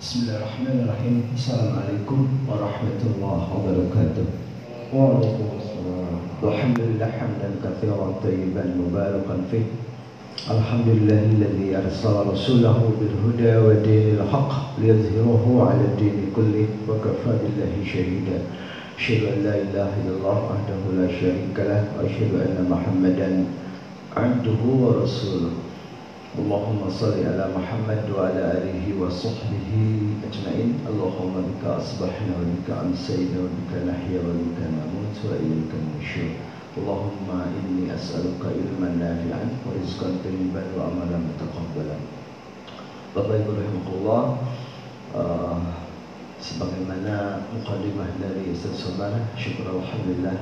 بسم الله الرحمن الرحيم السلام عليكم ورحمة الله وبركاته وعليكم السلام الحمد لله حمدا كثيرا طيبا مباركا فيه الحمد لله الذي أرسل رسوله بالهدى ودين الحق ليظهره على الدين كله وكفى بالله شهيدا أشهد أن لا إله إلا الله وحده لا شريك له وأشهد أن محمدا عبده ورسوله اللهم صل على محمد وعلى آله وصحبه أجمعين. اللهم بك أصبحنا وبك أمسينا وبك نحيا وبك نموت وإليك النشور اللهم إني أسألك علما نافعا ورزقا طيبا وعملا متقبلا. Bapak Ibu Rahimahullah uh, Sebagaimana mukadimah dari Ustaz Sobar Syukur Alhamdulillah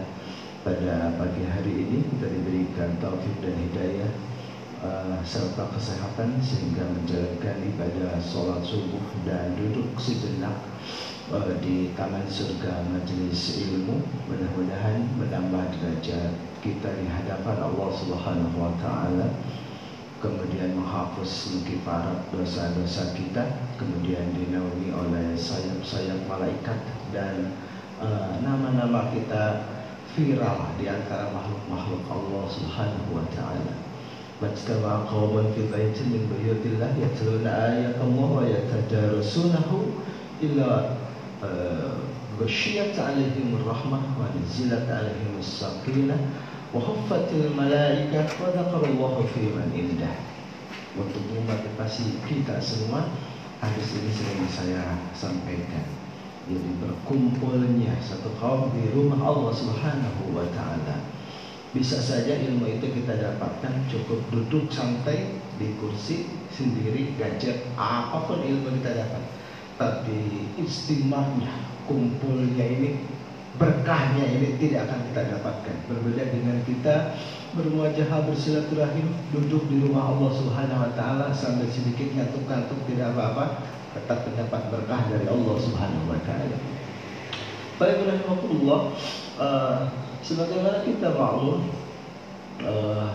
Pada pagi hari ini kita diberikan taufik dan hidayah uh, serta kesehatan sehingga menjalankan ibadah sholat subuh dan duduk sejenak uh, di taman surga majelis ilmu. Mudah-mudahan menambah derajat kita di hadapan Allah Subhanahu wa taala. Kemudian menghapus kifarat dosa-dosa kita kemudian dinaungi oleh sayap-sayap malaikat dan uh, nama-nama kita viral di antara makhluk-makhluk Allah Subhanahu wa taala واجتمع قوم في بيت من بيوت الله يتلون آيات الله ويتدارسونه إلا غشيت عليهم الرحمة ونزلت عليهم السكينة وحفت الملائكة وذكر الله في من عنده untuk memotivasi kita semua hadis ini sering saya sampaikan jadi berkumpulnya satu kaum di rumah Allah Subhanahu wa taala bisa saja ilmu itu kita dapatkan cukup duduk santai di kursi sendiri gadget apa pun ilmu kita dapat. Tapi istimahnya kumpulnya ini berkahnya ini tidak akan kita dapatkan. Berbeda dengan kita bermuajah bersilaturahim duduk di rumah Allah Subhanahu wa taala sambil sedikit ngantuk-ngantuk tidak apa-apa tetap mendapat berkah dari Allah Subhanahu wa taala. Baik rahimahullah uh, sebagaimana kita maklum uh,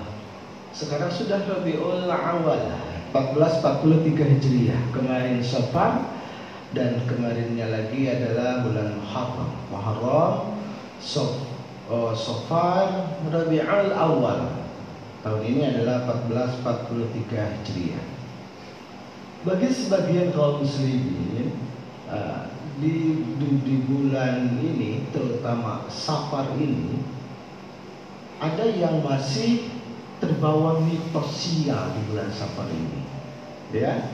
sekarang sudah Rabiul Awal 1443 Hijriah. Kemarin Safar dan kemarinnya lagi adalah bulan Muharram. Muharram Sof, uh, Safar Rabiul Awal. Tahun ini adalah 1443 Hijriah. Bagi sebagian kaum muslimin uh, di, di, di bulan ini terutama Safar ini ada yang masih terbawa mitos sial di bulan Safar ini. Ya.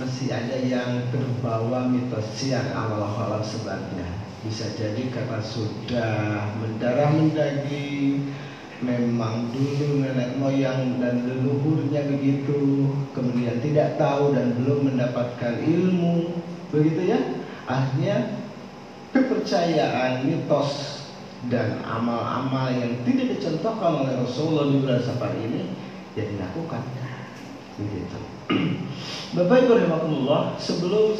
Masih ada yang terbawa mitos sial Allah sebabnya bisa jadi karena sudah mendarah mendaging memang dulu nenek moyang dan leluhurnya begitu kemudian tidak tahu dan belum mendapatkan ilmu begitu ya akhirnya kepercayaan mitos dan amal-amal yang tidak dicontohkan oleh Rasulullah di bulan Safar ini yang dilakukan. Begitu Bapak Ibu rahimahullah sebelum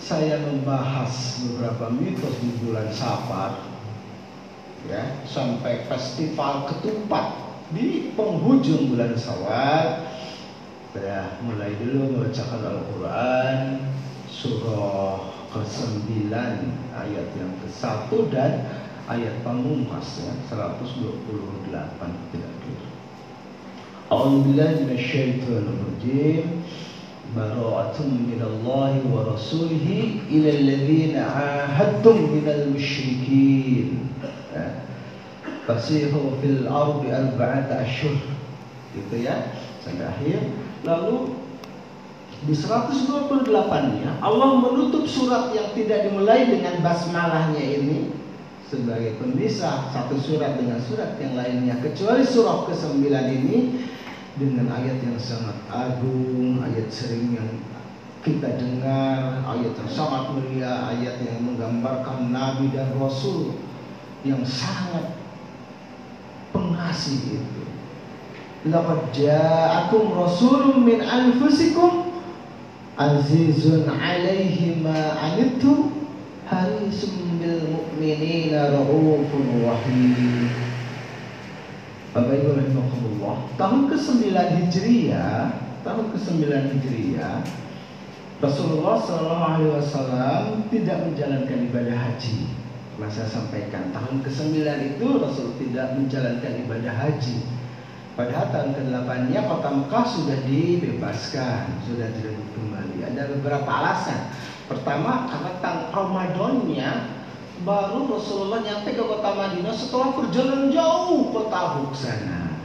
saya membahas beberapa mitos di bulan Safar ya sampai festival ketupat di penghujung bulan Sawal saya mulai dulu membacakan Al-Quran surah ke-9 ayat yang ke-1 dan ayat pamungkas ya 128 kira-kira A'udzubillahi minasyaitonir rajim bara'atun minallahi wa rasulihi ila alladhina 'ahadtum minal musyrikin. Fasihu fil ardi arba'ata ashhur gitu ya sampai akhir. Lalu di 128 nya Allah menutup surat yang tidak dimulai dengan basmalahnya ini sebagai pemisah satu surat dengan surat yang lainnya kecuali surah ke-9 ini dengan ayat yang sangat agung ayat sering yang kita dengar ayat yang sangat mulia ayat yang menggambarkan nabi dan rasul yang sangat pengasih itu. Laqad ja'akum rasulun min anfusikum azizun 'alaihi ma 'anittum harisun bil mu'minina raufur rahim. Bapak Ibu rahimahullah, tahun ke-9 Hijriah, tahun ke-9 Hijriah Rasulullah Shallallahu Alaihi Wasallam tidak menjalankan ibadah haji. Saya sampaikan tahun ke-9 itu Rasul tidak menjalankan ibadah haji. Padahal tahun ke-8-nya kota Mekah sudah dibebaskan, sudah direbut kembali. Ada beberapa alasan. Pertama, karena tang Ramadannya baru Rasulullah nyampe ke kota Madinah setelah perjalanan jauh ke Tabuk sana.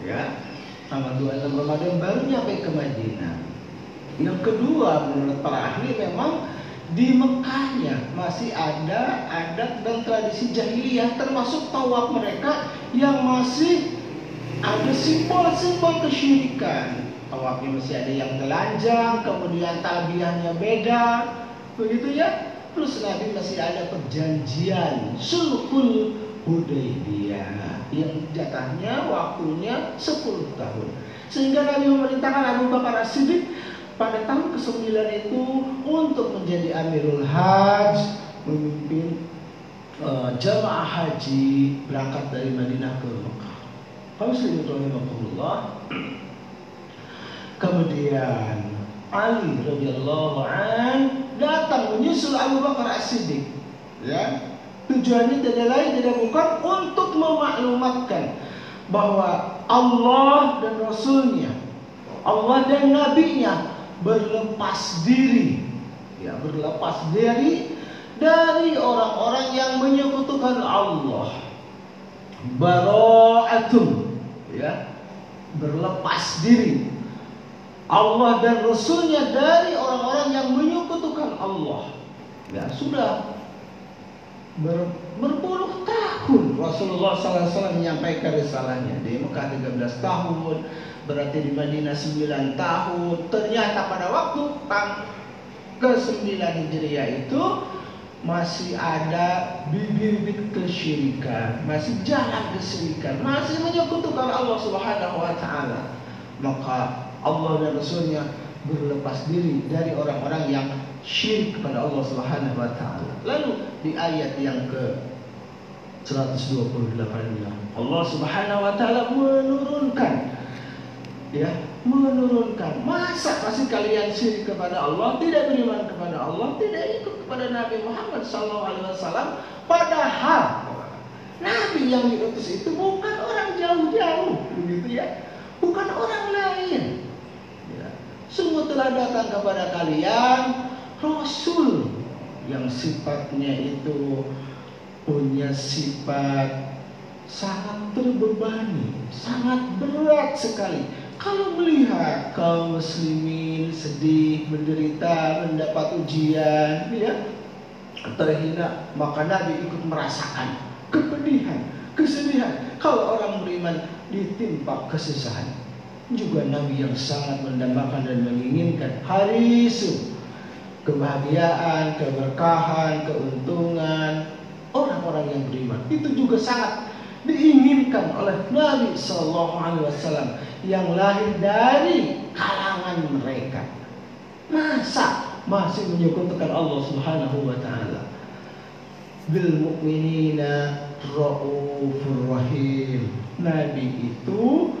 Ya, tanggal 26 Ramadan baru nyampe ke Madinah. Yang kedua, menurut para ahli memang di Mekahnya masih ada adat dan tradisi jahiliyah termasuk tawaf mereka yang masih ada simbol-simbol kesyirikan. Tawafnya masih ada yang telanjang, kemudian talbiyahnya beda, begitu ya. Terus Nabi masih ada perjanjian sulhul Hudaybiyah yang jatahnya waktunya 10 tahun. Sehingga Nabi memerintahkan Abu Bakar As-Siddiq pada tahun ke-9 itu untuk menjadi Amirul Hajj, memimpin uh, jamaah haji berangkat dari Madinah ke Mekah. Muslimin rahimahullah. Kemudian Ali radhiyallahu an datang menyusul Abu Bakar As-Siddiq. Ya. Tujuannya tidak lain tidak bukan untuk memaklumatkan bahwa Allah dan Rasulnya, Allah dan Nabi-Nya berlepas diri ya berlepas diri dari orang-orang yang menyekutukan Allah bara'atun ya. Berlepas diri. Allah dan Rasulnya dari orang-orang yang menyekutukan Allah. Ya sudah. Ber, berpuluh tahun Rasulullah SAW menyampaikan risalahnya. Di Mekah 13 tahun berarti di Madinah 9 tahun. Ternyata pada waktu tang ke-9 Hijriah itu masih ada bibit-bibit kesyirikan, masih jalan kesyirikan, masih menyekutukan Allah Subhanahu wa taala. Maka Allah dan Rasulnya berlepas diri dari orang-orang yang syirik kepada Allah Subhanahu wa taala. Lalu di ayat yang ke 128 Allah Subhanahu wa taala menurunkan ya menurunkan. Masa masih kalian syirik kepada Allah tidak beriman kepada Allah tidak ikut kepada Nabi Muhammad SAW padahal Nabi yang diutus itu bukan orang jauh-jauh begitu ya. Bukan orang lain. Ya. sungguh telah datang kepada kalian Rasul yang sifatnya itu punya sifat sangat terbebani, sangat berat sekali kalau melihat kaum muslimin sedih, menderita, mendapat ujian, ya, terhina, maka Nabi ikut merasakan kepedihan, kesedihan. Kalau orang beriman ditimpa kesusahan, juga Nabi yang sangat mendambakan dan menginginkan hari itu kebahagiaan, keberkahan, keuntungan orang-orang yang beriman. Itu juga sangat diinginkan oleh Nabi Shallallahu Alaihi Wasallam yang lahir dari kalangan mereka. Masa masih menyekutukan Allah Subhanahu wa taala? Bil mu'minina raufur rahim. Nabi itu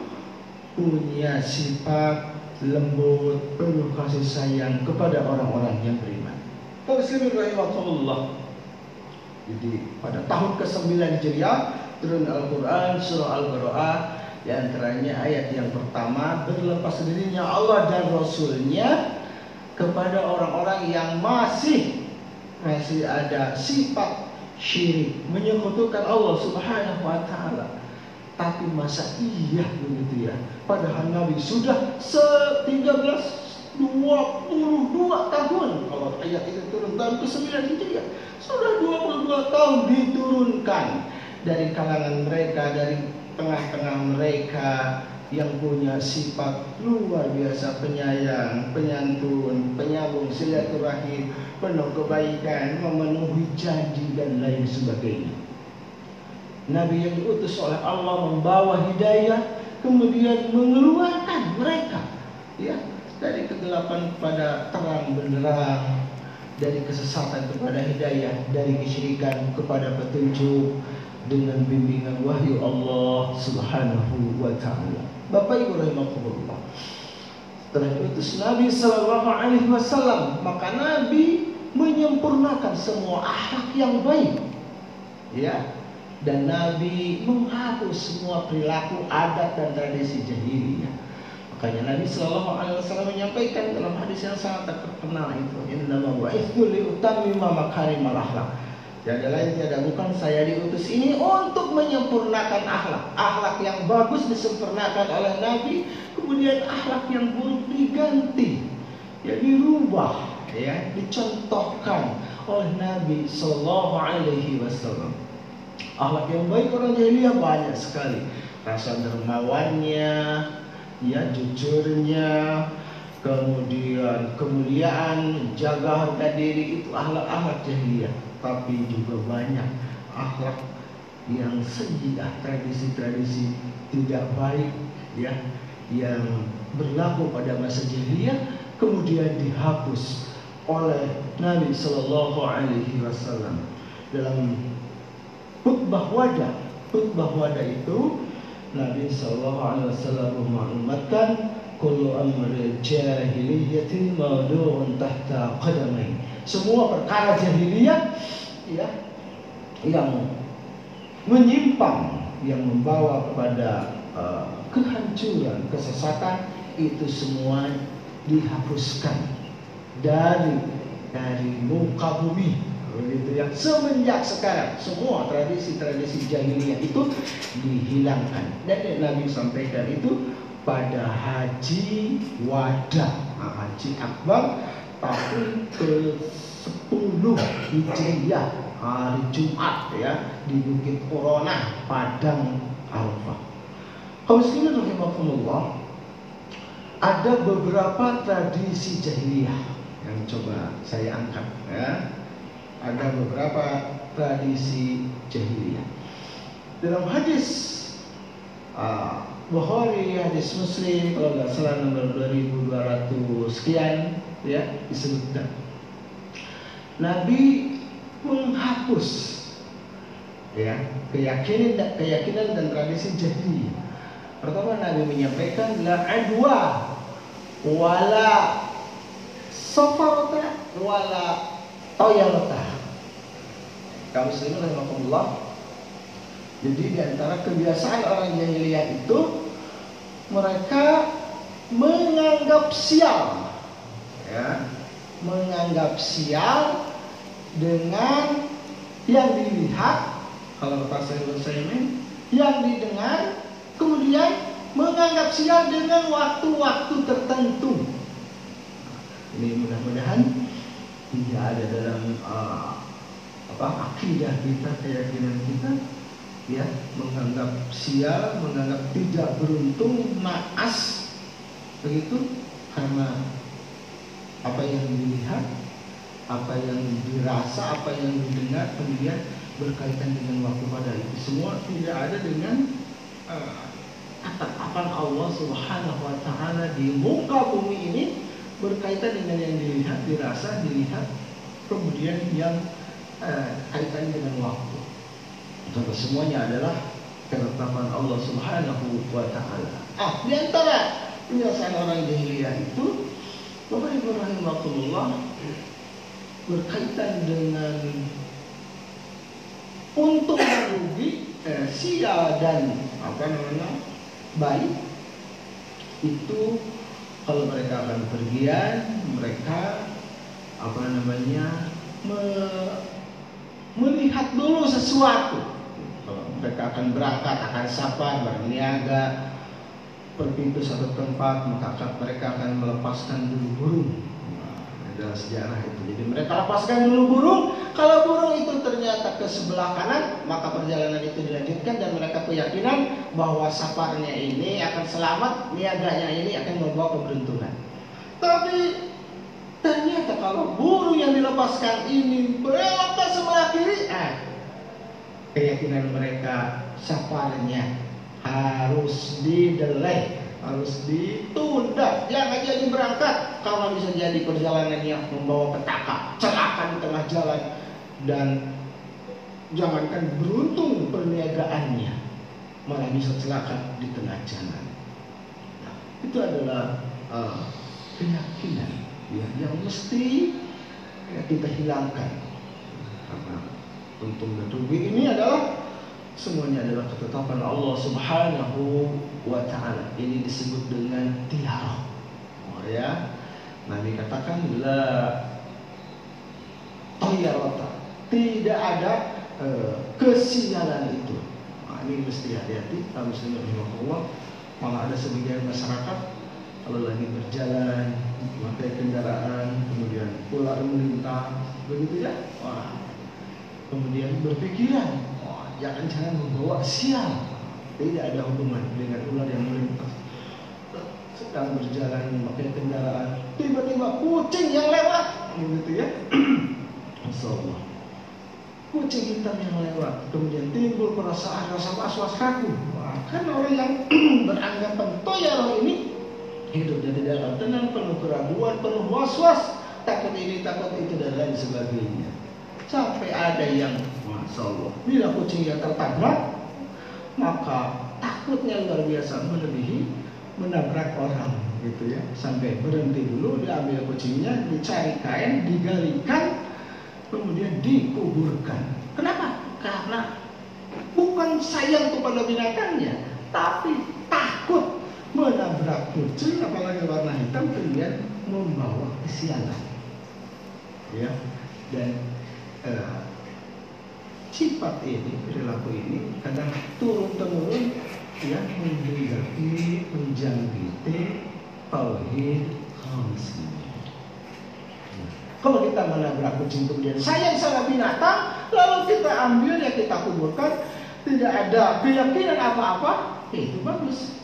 punya sifat lembut, penuh kasih sayang kepada orang-orang yang beriman. Muslimin rahimahullah. Jadi pada tahun ke-9 Hijriah turun Al-Quran surah Al-Baqarah di antaranya ayat yang pertama berlepas dirinya Allah dan Rasulnya kepada orang-orang yang masih masih ada sifat syirik menyekutukan Allah Subhanahu wa taala. Tapi masa iya begitu ya? Padahal Nabi sudah 13 22 tahun kalau ayat itu turun tahun ke-9 Hijriah sudah 22 tahun diturunkan dari kalangan mereka dari tengah-tengah mereka yang punya sifat luar biasa penyayang, penyantun, penyambung silaturahim, penuh kebaikan, memenuhi janji dan lain sebagainya. Nabi yang diutus oleh Allah membawa hidayah, kemudian mengeluarkan mereka, ya dari kegelapan kepada terang benderang, dari kesesatan kepada hidayah, dari kesyirikan kepada petunjuk, dengan bimbingan wahyu Allah Subhanahu wa taala. Bapak Ibu rahimakumullah. telah diutus Nabi Sallallahu Alaihi Wasallam maka Nabi menyempurnakan semua akhlak yang baik ya dan Nabi menghapus semua perilaku adat dan tradisi jahiliyah makanya Nabi Sallallahu Alaihi Wasallam menyampaikan dalam hadis yang sangat terkenal itu innama wa'ithu li utammima makarimal akhlak Tiada lain tiada bukan saya diutus ini untuk menyempurnakan akhlak. Akhlak yang bagus disempurnakan oleh Nabi, kemudian akhlak yang buruk diganti, ya dirubah, ya dicontohkan oleh Nabi Sallallahu Alaihi Wasallam. Akhlak yang baik orang jahiliyah banyak sekali. Rasa dermawannya, ya jujurnya, kemudian kemuliaan, jaga harga diri itu akhlak-akhlak jahiliyah tapi juga banyak akhlak yang sejak tradisi-tradisi tidak baik ya yang berlaku pada masa jahiliyah kemudian dihapus oleh Nabi Shallallahu Alaihi Wasallam. Dalam khutbah wada khutbah wada itu Nabi Shallallahu Alaihi Wasallam mengumatkan kullu amri jahiliyatin mawdu'un tahta qadamai semua perkara jahiliyah ya yang menyimpang yang membawa kepada uh, kehancuran, kesesatan itu semua dihapuskan dari dari muka bumi. Begitu ya. Semenjak sekarang semua tradisi-tradisi jahiliyah itu dihilangkan. Dan Nabi sampaikan itu pada haji wada nah, haji akbar tahun ke-10 Hijriah hari Jumat ya di Bukit Corona Padang Arafah. Kaum ada beberapa tradisi jahiliyah yang coba saya angkat ya. Ada beberapa tradisi jahiliyah. Dalam hadis uh, Bukhari, hadis Muslim kalau nggak salah nomor 2200 sekian ya disebutkan. Nabi menghapus ya keyakinan dan keyakinan dan tradisi jahiliyah. Pertama Nabi menyampaikan la adwa wala safarata wala tayarata. Kaum muslimin rahimakumullah. Jadi di antara kebiasaan orang jahiliyah itu mereka menganggap sial. Ya, menganggap sial dengan yang dilihat kalau saya ini yang didengar kemudian menganggap sial dengan waktu-waktu tertentu. Ini mudah-mudahan tidak ada dalam uh, apa akidah kita keyakinan kita ya menganggap sial menganggap tidak beruntung naas begitu karena apa yang dilihat, apa yang dirasa, apa yang didengar, kemudian berkaitan dengan waktu pada itu. Semua tidak ada dengan uh, Allah Subhanahu Wa Taala di muka bumi ini. Berkaitan dengan yang dilihat, dirasa, dilihat, kemudian yang uh, kaitan dengan waktu. Karena semuanya adalah ketetapan Allah Subhanahu Wa Taala. Ah, di antara kebiasaan orang jahiliyah itu Bapak Ibu rahimahullah berkaitan dengan untung rugi eh, sia dan apa namanya baik itu kalau mereka akan pergian mereka apa namanya me, melihat dulu sesuatu mereka akan berangkat akan sapa berniaga berpintu satu tempat maka mereka akan melepaskan dulu burung. Nah, adalah sejarah itu. Jadi mereka lepaskan dulu burung. Kalau burung itu ternyata ke sebelah kanan maka perjalanan itu dilanjutkan dan mereka keyakinan bahwa saparnya ini akan selamat niaganya ini akan membawa keberuntungan. Tapi ternyata kalau burung yang dilepaskan ini belok ke sebelah kiri eh, keyakinan mereka saparnya harus didelay harus ditunda. Jangan jadi berangkat. Karena bisa jadi perjalanan yang membawa petaka celaka di tengah jalan. Dan jangankan beruntung perniagaannya malah bisa celaka di tengah jalan. Nah, itu adalah uh, keyakinan ya, yang mesti ya, kita hilangkan. Karena untung dan rugi ini adalah semuanya adalah ketetapan Allah Subhanahu wa taala. Ini disebut dengan tiara. Oh ya. Nabi katakan la. Tidak ada uh, kesialan itu. Nah, ini mesti hati-hati. Kalau muslim Allah, malah ada sebagian masyarakat kalau lagi berjalan memakai kendaraan kemudian ular melintas begitu ya wah kemudian berpikiran wah jangan-jangan membawa sial. Tidak ada hubungan dengan ular yang melintas. Sedang berjalan memakai kendaraan. Tiba-tiba kucing yang lewat. Begitu ya. Masyaallah. Kucing hitam yang lewat. Kemudian timbul perasaan rasa was-was kaku wah kan orang yang beranggapan toyaro ini hidupnya tidak akan tenang, penuh keraguan, penuh was-was, takut ini, takut itu dan lain sebagainya. Sampai ada yang, masya Allah, bila kucing yang tertabrak, maka takutnya luar biasa melebihi menabrak orang gitu ya. Sampai berhenti dulu diambil kucingnya dicari kain digalikan kemudian dikuburkan. Kenapa? Karena bukan sayang kepada binatangnya tapi takut menabrak kucing apalagi warna hitam kemudian membawa kesialan. Ya dan sifat ini perilaku ini kadang turun temurun ya menjadi menjangkiti tauhid khamsin kalau kita menabrak kucing kemudian sayang sama binatang lalu kita ambil ya kita kuburkan tidak ada keyakinan apa-apa itu bagus.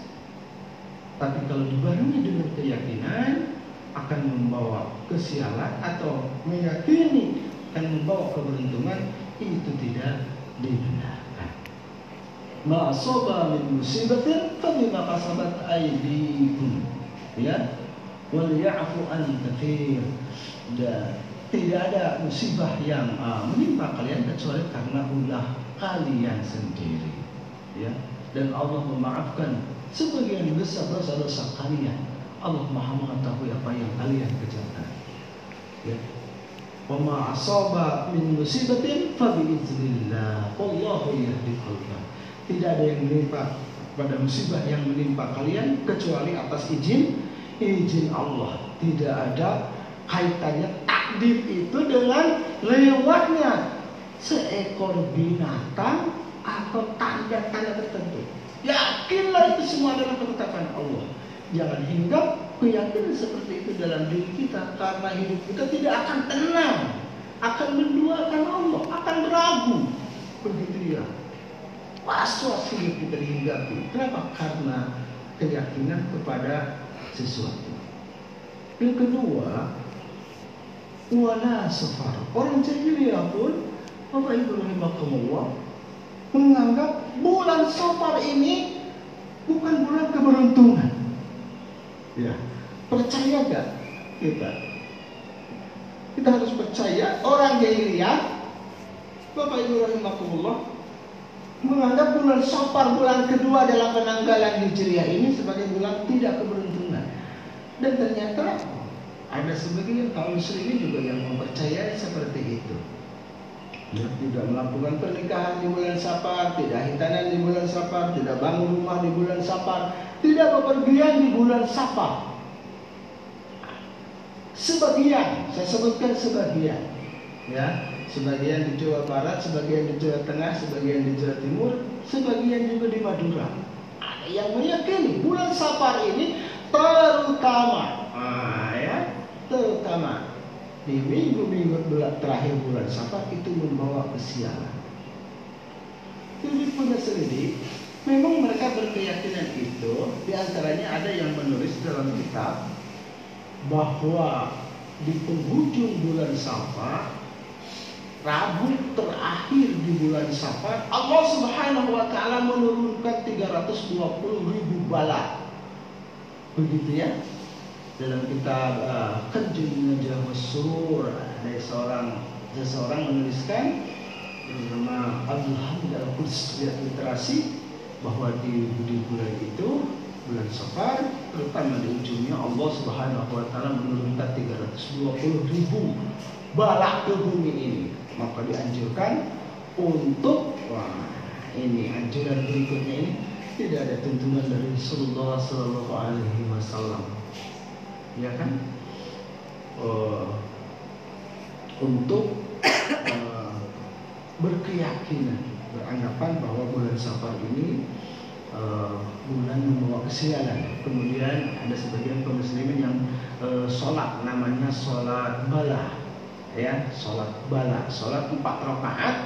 Tapi kalau dibarengi dengan keyakinan akan membawa kesialan atau meyakini akan membawa keberuntungan itu tidak dibenarkan. Ma'asoba min musibatin fabima kasabat aydikum. Ya. Wal ya'fu an kathir. Dan tidak ada musibah yang uh, menimpa kalian kecuali karena ulah kalian sendiri. Ya. Dan Allah memaafkan sebagian besar dosa-dosa kalian. Allah Maha mengetahui apa yang kalian kerjakan. Ya. Wa ma asaba min musibatin fa bi idznillah. Wallahu yahdi. Tidak ada yang menimpa pada musibah yang menimpa kalian kecuali atas izin izin Allah. Tidak ada kaitannya takdir itu dengan lewatnya seekor binatang atau tanda-tanda tertentu. Yakinlah itu semua adalah ketetapan Allah. Jangan hinggap keyakinan seperti itu dalam diri kita karena hidup kita tidak akan tenang, akan menduakan Allah, akan beragu. Begitu ya. Was-was hidup kita dihinggapi. Kenapa? Karena keyakinan kepada sesuatu. Yang kedua, wala safar. Orang jahiliyah pun, Bapak Ibu rahimakumullah, menganggap bulan Safar ini bukan bulan keberuntungan. Ya, percaya gak kita? Kita harus percaya orang jahiliyah Bapak Ibu rahimakumullah menganggap bulan Safar bulan kedua dalam penanggalan Hijriah ini sebagai bulan tidak keberuntungan. Dan ternyata ada sebagian kaum muslimin juga yang mempercayai seperti itu ya, tidak melakukan pernikahan di bulan Safar, tidak hitanan di bulan Safar, tidak bangun rumah di bulan Safar, tidak bepergian di bulan Safar. Sebagian, saya sebutkan sebagian, ya, sebagian di Jawa Barat, sebagian di Jawa Tengah, sebagian di Jawa Timur, sebagian juga di Madura. Ada yang meyakini bulan Safar ini terutama, ah, ya, terutama di minggu-minggu terakhir bulan Safar itu membawa kesialan. Jadi punya selidik, memang mereka berkeyakinan itu, di antaranya ada yang menulis dalam kitab bahwa di penghujung bulan Safar, Rabu terakhir di bulan Safar, Allah Subhanahu wa taala menurunkan 320 ribu bala. Begitu ya dalam kitab uh, Kanjun Najah Masur ada seorang seseorang menuliskan nama Abdul Hamid Al literasi bahwa di, di bulan itu bulan Safar terutama di ujungnya Allah Subhanahu wa taala menurunkan 320 ribu balak ke bumi ini. Maka dianjurkan untuk wah ini anjuran berikutnya ini tidak ada tuntunan dari Rasulullah Sallallahu Alaihi Wasallam ya kan uh, untuk uh, berkeyakinan beranggapan bahwa bulan Safar ini uh, bulan membawa kesialan. Kemudian ada sebagian kaum muslimin yang uh, sholat namanya sholat bala, ya sholat bala, sholat empat rakaat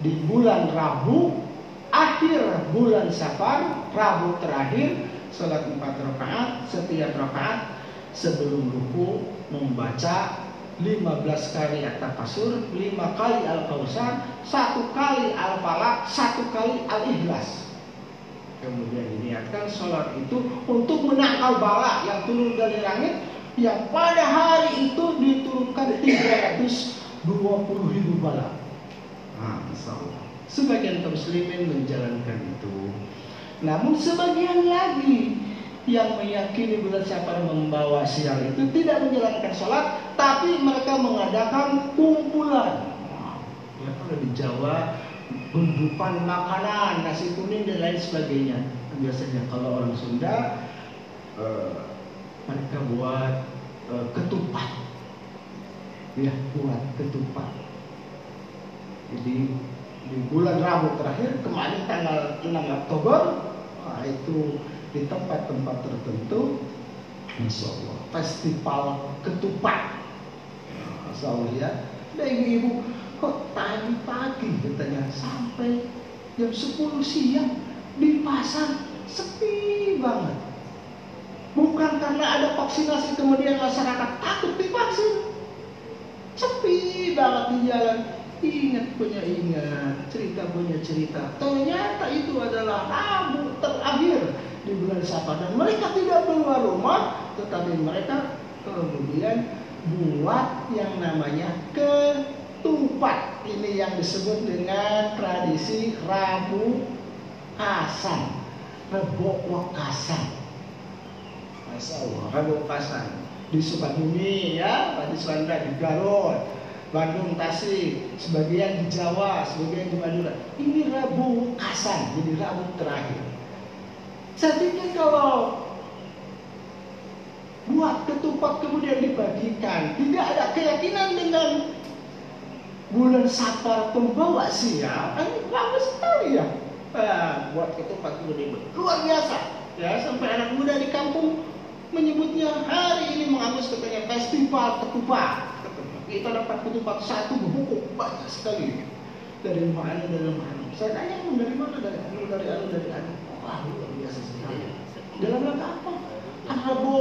di bulan Rabu akhir bulan Safar Rabu terakhir sholat empat rakaat setiap rakaat sebelum ruku membaca 15 kali at-takasur, 5 kali al-kausar, satu kali al-falak, satu kali al-ikhlas. Kemudian diniatkan sholat itu untuk menangkal bala yang turun dari langit yang pada hari itu diturunkan 320 ribu bala. Nah, Sebagian kaum muslimin menjalankan itu. Namun sebagian lagi yang meyakini bulan Syawal membawa sial itu tidak menjalankan sholat, tapi mereka mengadakan kumpulan. Ya kalau di Jawa gundukan makanan, nasi kuning dan lain sebagainya. Biasanya kalau orang Sunda eh, mereka buat eh, ketupat, ya buat ketupat. Jadi di bulan Rabu terakhir kemarin tanggal 6 Oktober, nah, itu di tempat-tempat tertentu Insya Allah festival ketupat. Insya Allah ya. Ada ibu-ibu kok tadi pagi katanya sampai jam 10 siang di pasar sepi banget. Bukan karena ada vaksinasi kemudian masyarakat takut divaksin. Sepi banget di jalan. Ingat punya ingat cerita punya cerita. Ternyata itu adalah Rabu terakhir di bulan Safar. Dan mereka tidak keluar rumah tetapi mereka kemudian buat yang namanya ketupat. Ini yang disebut dengan tradisi Rabu Kasan Rebo Wakasan. Masya Allah Rabu Kasan di Sukabumi ya di Suandra di Garut Bandung, Tasik, sebagian di Jawa, sebagian di Madura. Ini Rabu Kasan, jadi Rabu terakhir. Saya pikir kalau buat ketupat kemudian dibagikan, tidak ada keyakinan dengan bulan Safar pembawa sial, ini bagus sekali ya. Nah, buat ketupat kemudian luar biasa. Ya, sampai anak muda di kampung menyebutnya hari ini menganggap katanya festival ketupat. Kita dapat ketupat satu buku banyak sekali dari mana dari mana. Saya tanya dari mana dari anu dari anu dari anu. Wah luar biasa sekali. Dalam rangka apa? Rebo,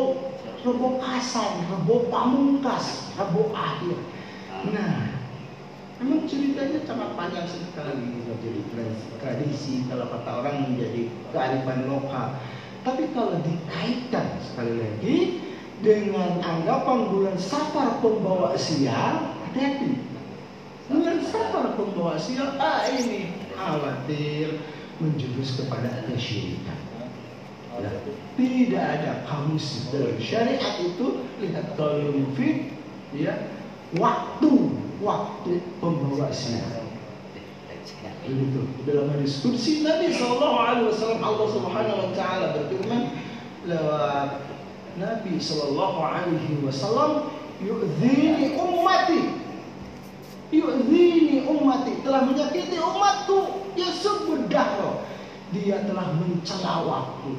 rebo kasan, rebo pamungkas, rebo akhir. Nah, memang ceritanya sangat panjang sekali menjadi tradisi kalau kata orang menjadi kearifan lokal. Tapi kalau dikaitkan sekali lagi dengan anggapan bulan Safar pembawa sial, hati-hati. Bulan Safar pembawa sial, ah ini khawatir menjurus kepada kesyirikan. Ya. Tidak ada kamus dalam syariat itu lihat kalau mufid ya waktu waktu pembawa sinar. Begitu. Dalam hadis kursi Nabi Shallallahu Alaihi Wasallam Allah Subhanahu Wa Taala berfirman lewat Nabi Shallallahu Alaihi Wasallam yu'zini ummati yu'zini ummati telah menyakiti umatku ya subdahro dia telah mencela waktu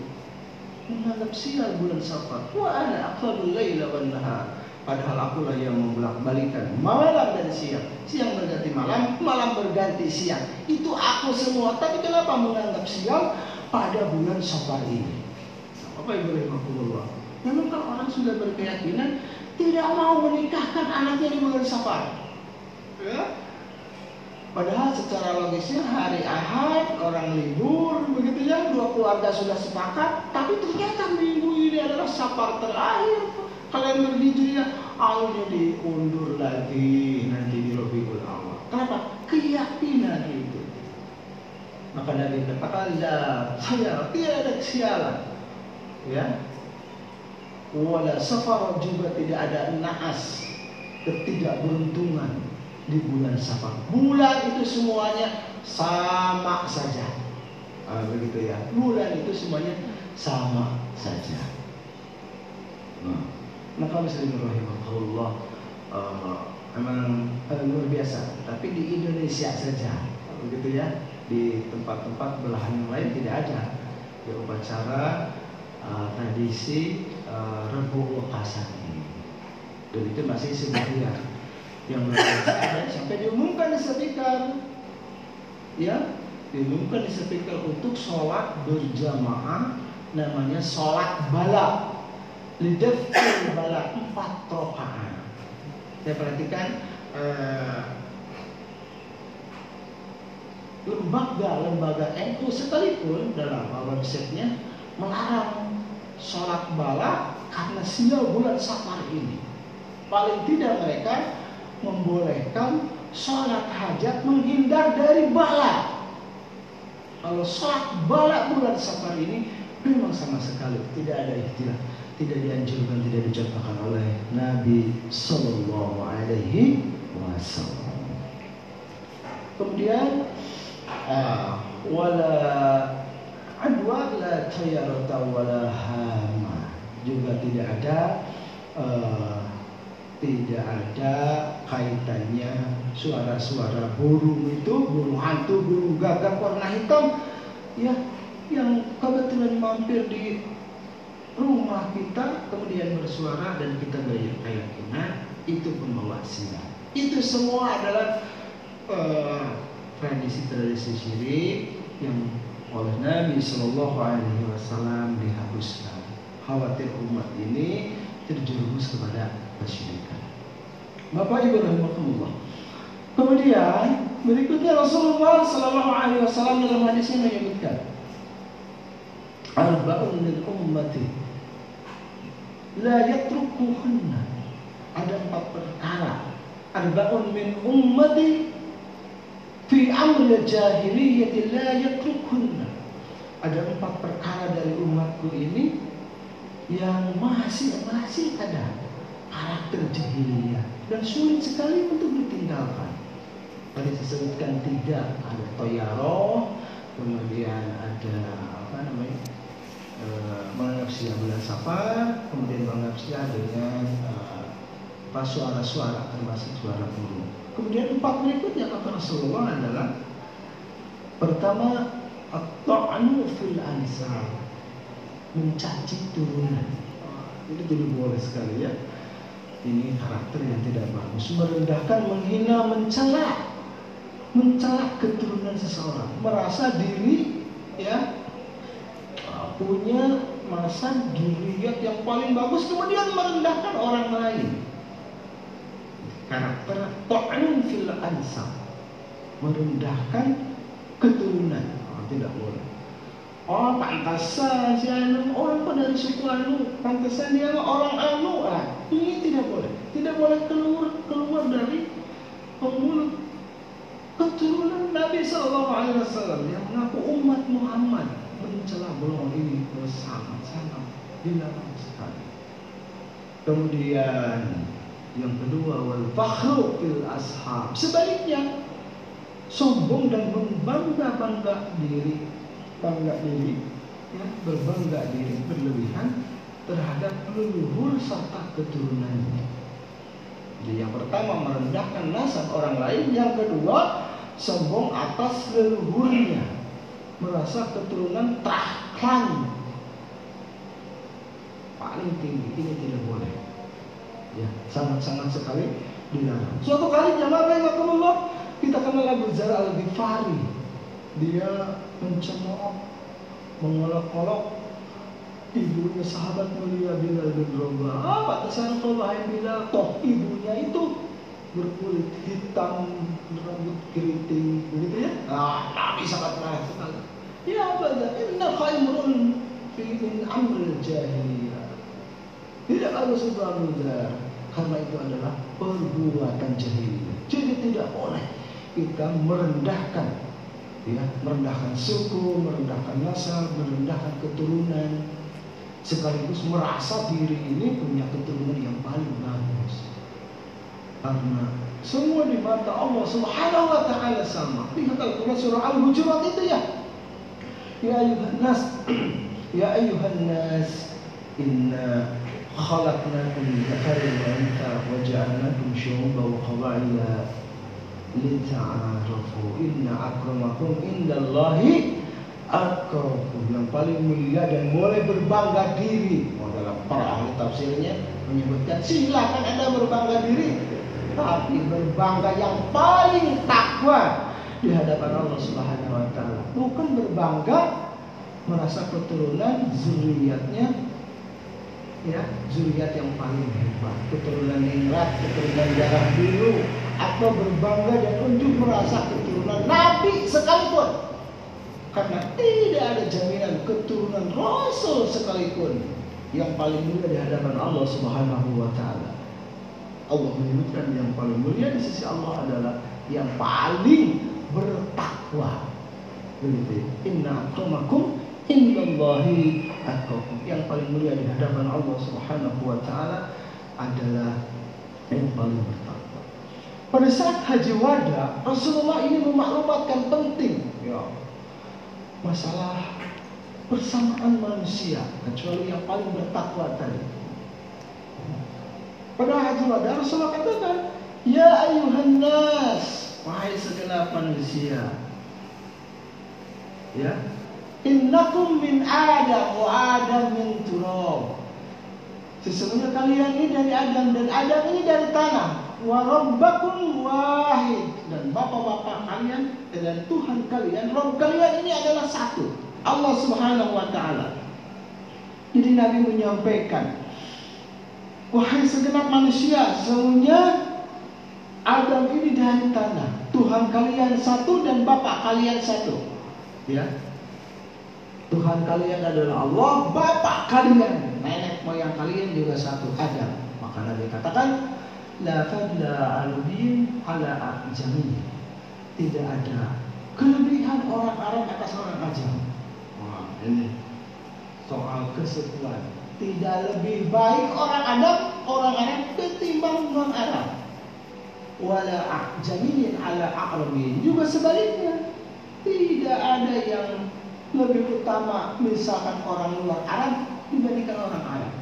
menganggap sial bulan Safar. Wa ana aqrabul laila wan nahar. Padahal akulah yang membolak-balikan malam dan siang. Siang berganti malam malam berganti siang. Itu aku semua. Tapi kenapa menganggap sial pada bulan Safar ini? Apa ibu rahimahullah memang kalau orang sudah berkeyakinan tidak mau menikahkan anaknya di bulan Safar. Ya Padahal secara logisnya hari Ahad orang libur begitu ya. Dua keluarga sudah sepakat. Tapi ternyata minggu ini adalah safar terakhir. Kalender hijriah. Awalnya diundur lagi. Nanti di Rabiul Awal. Kenapa? Keyakinan itu. Maka Nabi katakan saya tidak ada kesialan. Ya. Wala safar juga tidak ada naas. Ketidakberuntungan di bulan safar. Bulan itu semuanya sama saja. Ah, begitu ya. Bulan itu semuanya sama saja. Nah, maka muslim rahimahullah memang uh, luar biasa tapi di Indonesia saja begitu ya. Di tempat-tempat belahan yang lain tidak ada. Di upacara uh, tradisi uh, Rebu Wekasan. Ini dan itu masih sebagian yang sampai diumumkan di ya diumumkan di untuk sholat berjamaah namanya sholat bala. Lidafil bala empat rokaat saya perhatikan uh, lembaga-lembaga NU sekalipun dalam websitenya melarang sholat bala karena sial bulan safar ini. Paling tidak mereka membolehkan sholat hajat menghindar dari bala. Kalau sholat bala bulan safar ini memang sama sekali tidak ada istilah, tidak dianjurkan, tidak dicontohkan oleh Nabi Sallallahu Alaihi Wasallam. Kemudian Ah, wala adwa la tayarata wala hama juga tidak ada uh, tidak ada kaitannya suara-suara burung itu burung hantu burung gagak warna hitam ya yang kebetulan mampir di rumah kita kemudian bersuara dan kita berkeyakinan itu pembawa sinar itu semua adalah uh, tradisi-tradisi syirik yang oleh Nabi Shallallahu Alaihi Wasallam dihapuskan. Khawatir umat ini terjerumus kepada kesyirikan. Bapak Ibu rahimahullah. Kemudian berikutnya Rasulullah Shallallahu Alaihi Wasallam dalam hadis ini menyebutkan arba'un min ummati la yatrukuhunna ada empat perkara arba'un min ummati Fi amri jahiliyah la yatrukunna. Ada empat perkara dari umatku ini yang masih masih ada karakter jahiliyah dan sulit sekali untuk ditinggalkan. Tadi saya sebutkan tiga, ada toyaro, kemudian ada apa namanya e, menganggap siang bulan safar, kemudian menganggap siang dengan e, suara-suara termasuk suara burung. Kemudian empat berikutnya kata Rasulullah adalah pertama at-ta'nu fil ansar mencaci turunan. Ini jadi boleh sekali ya. Ini karakter yang tidak bagus. Merendahkan, menghina, mencela, mencela keturunan seseorang. Merasa diri ya punya masa diriat yang paling bagus kemudian merendahkan orang lain. Karakter ta'an fil ansab. Merendahkan keturunan. Oh, tidak boleh oh pantasan si anu. Orang kok dari suku anu? Pantasan dia orang anu ah. Ini tidak boleh. Tidak boleh keluar keluar dari mulut keturunan Nabi Shallallahu Alaihi Wasallam yang mengaku umat Muhammad mencela belum ini sangat dilarang sekali kemudian yang kedua wal fakhru fil ashab. Sebaliknya sombong dan membangga-bangga diri, bangga diri, ya, berbangga diri berlebihan terhadap leluhur serta keturunannya. Jadi yang pertama merendahkan nasab orang lain, yang kedua sombong atas leluhurnya, merasa keturunan tahkan paling tinggi ini tidak boleh ya sangat-sangat sekali dilarang. Suatu kali jamaah Allah kita kenal Abu Zar al Ghifari. Dia mencemooh, mengolok-olok ibunya sahabat mulia Bilal bin Rabah. Ah, pantesan kau wahai Bilal, toh ibunya itu berkulit hitam, rambut keriting, begitu ya? Ah, Nabi sangat marah sekali. Ya, pada inna khairun fi min amril jahiliyah. Tidak harus itu amudar karena itu adalah perbuatan jahiliyah. Jadi tidak boleh kita merendahkan ya, merendahkan suku, merendahkan nasab, merendahkan keturunan. sekaligus merasa diri ini punya keturunan yang paling bagus. Karena semua di mata Allah Subhanahu wa taala sama. Lihat Al-Qur'an surah Al-Hujurat itu ya. Ya ayuhan nas Ya ayuhan nas inna khalaqnakum min dzakarin wa untha wa ja'alnakum syu'uban wa qabaila lita'arafu inna akramakum indallahi atqakum yang paling mulia dan boleh berbangga diri. Oh, para ahli tafsirnya menyebutkan silakan anda berbangga diri. Tapi berbangga yang paling takwa di hadapan Allah Subhanahu wa taala. Bukan berbangga merasa keturunan zuriatnya ya zuriat yang paling hebat keturunan ningrat keturunan darah biru atau berbangga dan unjuk merasa keturunan Nabi sekalipun. Karena tidak ada jaminan keturunan Rasul sekalipun yang paling mulia di hadapan Allah Subhanahu wa taala. Allah menyebutkan yang paling mulia di sisi Allah adalah yang paling bertakwa. Begitu. Inna akramakum indallahi atqakum. Yang paling mulia di hadapan Allah Subhanahu wa taala adalah yang paling bertakwa. Pada saat haji wada, Rasulullah ini memaklumatkan penting ya, masalah persamaan manusia, kecuali yang paling bertakwa tadi. Pada haji wada, Rasulullah katakan, Ya ayuhan nas, wahai segenap manusia. Ya, Innakum min Adam wa Adam min turab. Sesungguhnya kalian ini dari Adam dan Adam ini dari tanah. Warabbakum wahid. Dan bapak-bapak kalian dan Tuhan kalian Rob kalian ini adalah satu. Allah Subhanahu wa taala. Jadi Nabi menyampaikan wahai segenap manusia sesungguhnya Adam ini dari tanah. Tuhan kalian satu dan bapak kalian satu. Ya Tuhan kalian adalah Allah bapak kalian nenek moyang kalian juga satu Adam maka Nabi katakan la fadla al-din ala ajami. Tidak ada kelebihan orang Arab atas orang Ajam. Wah, ini soal kesetuan. Tidak lebih baik orang Arab, orang Arab ketimbang non Arab. Wala ajamiin ala aqrabin. Juga sebaliknya. Tidak ada yang lebih utama misalkan orang luar Arab dibandingkan orang Arab.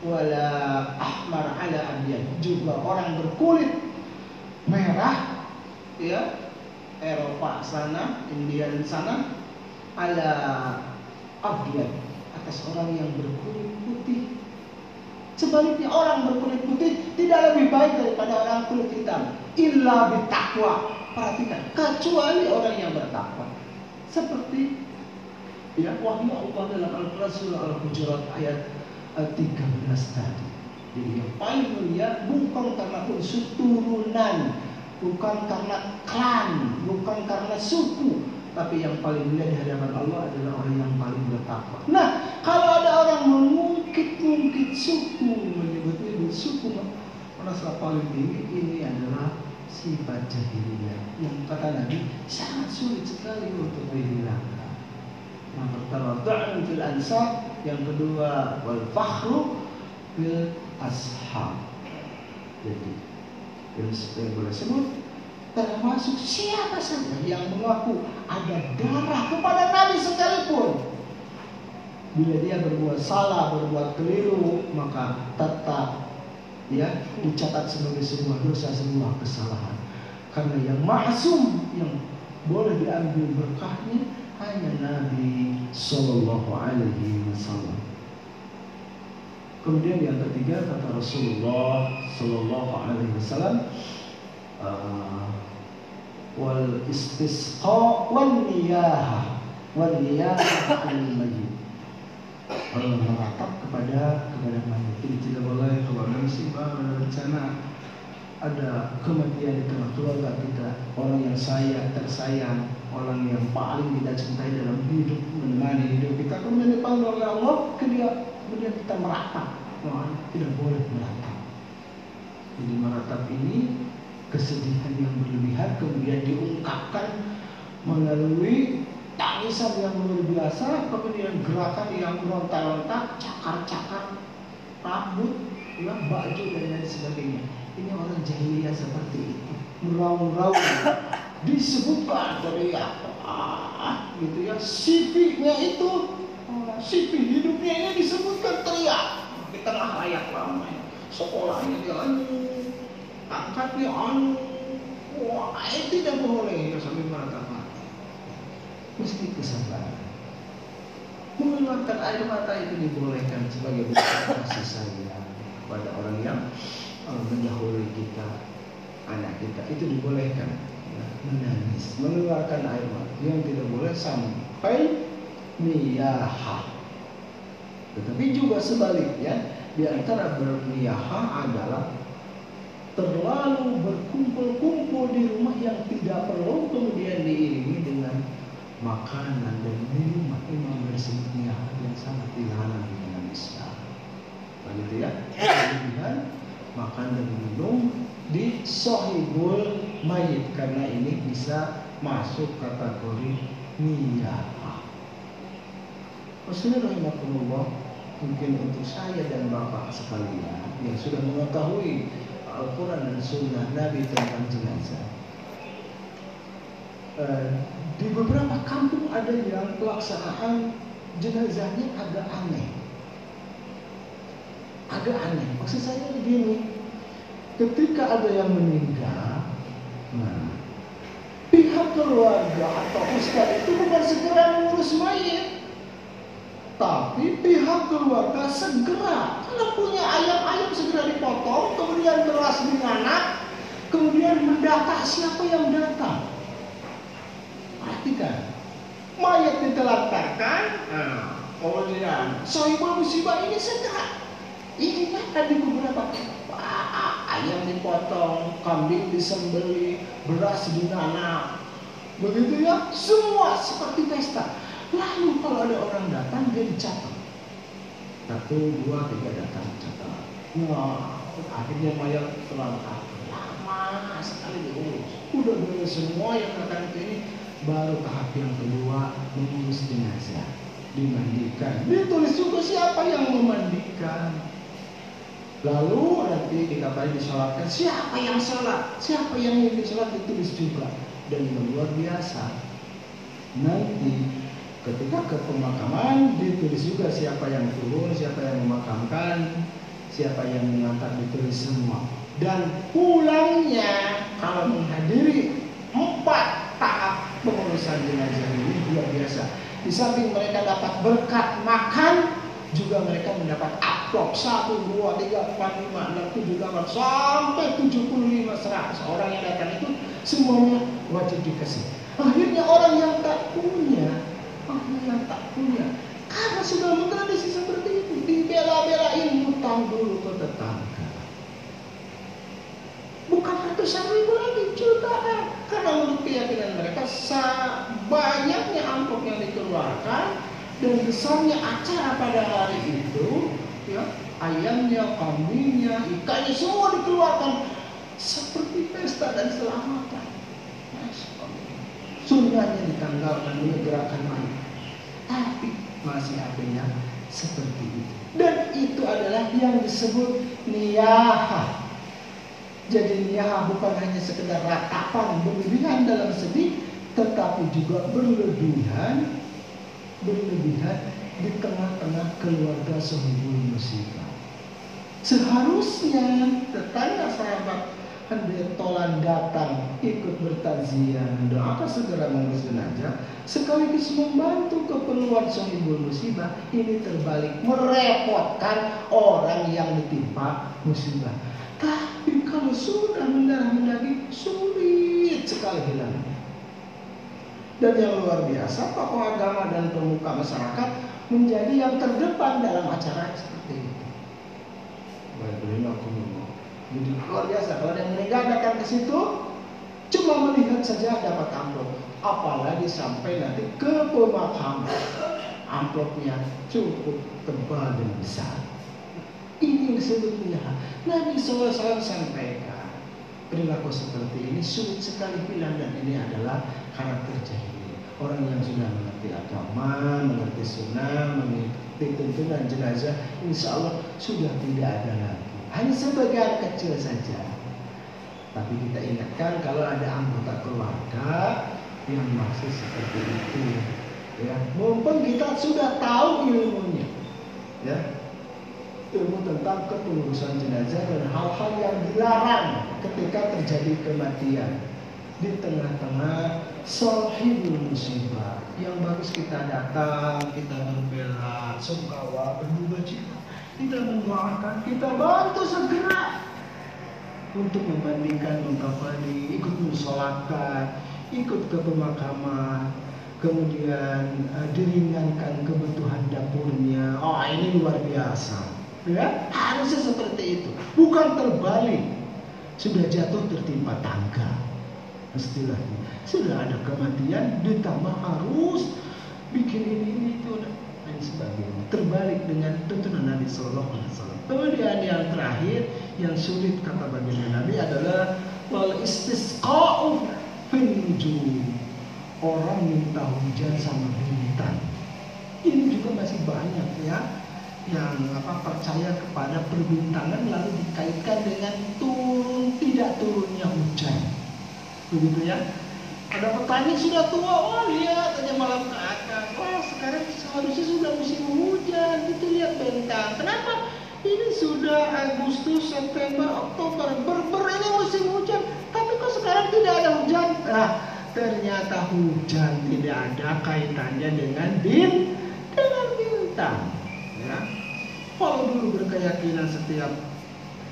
Wala ahmar ala abyad juga orang berkulit merah ya Eropa sana India sana ala abyad atas orang yang berkulit putih. Sebaliknya orang berkulit putih tidak lebih baik daripada orang kulit hitam. Illa bitakwa perhatikan kecuali orang yang bertakwa. Seperti ya wahyu Allah dalam Al-Quran surah Al-Hujurat ayat 13 tadi. Jadi yang paling mulia bukan karena unsur turunan, bukan karena klan, bukan karena suku, tapi yang paling mulia di hadapan Allah adalah orang yang paling bertakwa. Nah, kalau ada orang mengungkit-ungkit suku, menyebutnya suku merasa paling tinggi, ini adalah sifat jahiliyah yang kata Nabi sangat sulit sekali untuk dihilangkan. Yang pertama, fil ansab. Yang kedua wal fakhru bil ashab. Jadi yang boleh sebut termasuk siapa saja yang mengaku ada darah kepada Nabi sekalipun. Bila dia berbuat salah, berbuat keliru, maka tetap ya dicatat sebagai sebuah dosa, sebuah kesalahan. Karena yang masum yang boleh diambil berkahnya hanya Nabi Shallallahu Alaihi Wasallam. Kemudian yang ketiga kata Rasulullah Shallallahu Alaihi Wasallam, uh, wal istisqa wal niyah wal niyah al majid. Meratap kepada kepada mayit. Jadi tidak boleh kalau ada musibah, ada bencana, ada kematian di tengah keluarga kita, orang yang sayang, tersayang, orang yang paling kita cintai dalam hidup, menemani hidup kita, kemudian dipanggil oleh Allah, kemudian, kemudian kita meratap, nah, tidak boleh meratap. Jadi meratap ini kesedihan yang berlebihan kemudian diungkapkan melalui tangisan yang luar biasa, kemudian gerakan yang meronta-ronta, cakar-cakar rambut, ya, baju dan lain sebagainya. Ini orang jahiliyah seperti itu, meraung-raung, disebutkan teriak, ah, gitu ya, sifiknya itu, sifik hidupnya ini disebutkan teriak. Di tengah layak ramai, sekolahnya dia anu, angkatnya anu, wah, itu tidak boleh. Ya sampai mengatakan. Mesti kesabaran. Mengeluarkan air mata itu dibolehkan sebagai bentuk kasih sayang kepada orang yang mendahului kita, anak kita itu dibolehkan ya, menangis, mengeluarkan air mata. Yang tidak boleh sampai niyaha. Tetapi juga sebaliknya di antara berniyaha adalah terlalu berkumpul-kumpul di rumah yang tidak perlu kemudian diiringi dengan makanan dan minuman memang bersedia yang sangat dilarang di dalam Islam. Begitu ya? Kemudian makan dan minum di sohibul mayit karena ini bisa masuk kategori niyah. Rasulullah mungkin untuk saya dan bapak sekalian yang sudah mengetahui Al-Quran dan Sunnah Nabi tentang jenazah. Uh, di beberapa kampung ada yang pelaksanaan jenazahnya agak aneh. Agak aneh. Maksud saya begini, ketika ada yang meninggal, nah, pihak keluarga atau ustaz itu bukan segera mengurus mayat, tapi pihak keluarga segera kalau punya ayam-ayam segera dipotong, kemudian beras anak, kemudian mendata siapa yang datang. Perhatikan. Mayat ditelantarkan. Nah, kemudian sohibul musibah ini segera. Ini ada di beberapa ayam dipotong, kambing disembeli, beras dinanam. Begitu ya, semua seperti pesta. Lalu kalau ada orang datang dia dicatat. Satu, dua, tiga datang catat. Nah, akhirnya mayat terlantar. Lama sekali diurus. Udah beres semua yang datang ini baru tahap yang kedua mengurus jenazah dimandikan ditulis juga siapa yang memandikan lalu nanti dikatakan disolatkan siapa yang sholat? Siapa yang ingin sholat? Ditulis juga. Dan luar biasa. Nanti ketika ke pemakaman ditulis juga siapa yang turun siapa yang memakamkan siapa yang mengantar ditulis semua. Dan pulangnya kalau menghadiri empat tahap pengurusan jenazah ini luar biasa. Di samping mereka dapat berkat makan, juga mereka mendapat amplop satu, dua, tiga, empat, lima, enam, tujuh, delapan, sampai tujuh puluh lima, seratus orang yang datang itu semuanya wajib dikasih. Akhirnya orang yang tak punya, orang yang tak punya, karena sudah mentradisi seperti itu, dibela-belain utang dulu ke tetangga. Bukan ratusan ribu lagi, jutaan. Karena menurut keyakinan mereka, banyaknya amplop yang dikeluarkan dan besarnya acara pada hari itu, ya ayamnya, kambingnya, ikannya semua dikeluarkan seperti pesta dan selamatan. Sunnahnya ditanggalkan menyegerakan mayat. Tapi masih adanya seperti itu. Dan itu adalah yang disebut niyahah jadi niat bukan hanya sekedar ratapan berlebihan dalam sedih, tetapi juga berlebihan berlebihan di tengah-tengah keluarga sehubung musibah. Seharusnya tetangga sahabat tolan datang ikut bertaziah doakan segera mengurus jenazah sekaligus membantu keperluan sahibul musibah ini terbalik merepotkan orang yang ditimpa musibah tapi kalau sudah mendarah mendaging sulit sekali hilangnya. Dan yang luar biasa, tokoh agama dan pemuka masyarakat menjadi yang terdepan dalam acara seperti ini. Jadi luar biasa. Kalau yang meninggal datang ke situ, cuma melihat saja dapat amplop. Apalagi sampai nanti ke pemakaman. Amplopnya cukup tebal dan besar. Ini niat. Nabi SAW sampaikan perilaku seperti ini sulit sekali bilang dan ini adalah karakter jahiliyah. Orang yang sudah mengerti agama, mengerti sunnah, mengerti tuntunan jenazah, insya Allah sudah tidak ada lagi. Hanya sebagian kecil saja. Tapi kita ingatkan kalau ada anggota keluarga yang masih seperti itu, ya, mumpung kita sudah tahu ilmunya, ya, ilmu tentang kepengurusan jenazah dan hal-hal yang dilarang ketika terjadi kematian di tengah-tengah sahibul musibah yang bagus kita datang kita berbela sungkawa berduka cita kita mendoakan kita bantu segera untuk membandingkan mengkafani ikut mensolatkan ikut ke pemakaman kemudian uh, diringankan kebutuhan dapurnya. Oh ini luar biasa. Ya harusnya seperti itu. Bukan terbalik. Sudah jatuh tertimpa tangga istilahnya. Sudah ada kematian ditambah harus bikin ini ini itu dan sebagainya. Terbalik dengan tuntunan Nabi Shallallahu Alaihi Wasallam. Kemudian yang terakhir yang sulit kata baginda Nabi adalah wal istisqa'u orang minta hujan sama bintang. Ini juga masih banyak ya yang apa percaya kepada perbintangan lalu dikaitkan dengan turun tidak turunnya hujan begitu ya. Ada petani sudah tua oh lihat aja malam ke atas. Oh sekarang seharusnya sudah musim hujan. Itu lihat bintang kenapa? Ini sudah Agustus September Oktober. Berber ini musim hujan. Tapi kok sekarang tidak ada hujan? Nah ternyata hujan tidak ada kaitannya dengan bin dengan bintang. Ya. Kalau dulu berkeyakinan setiap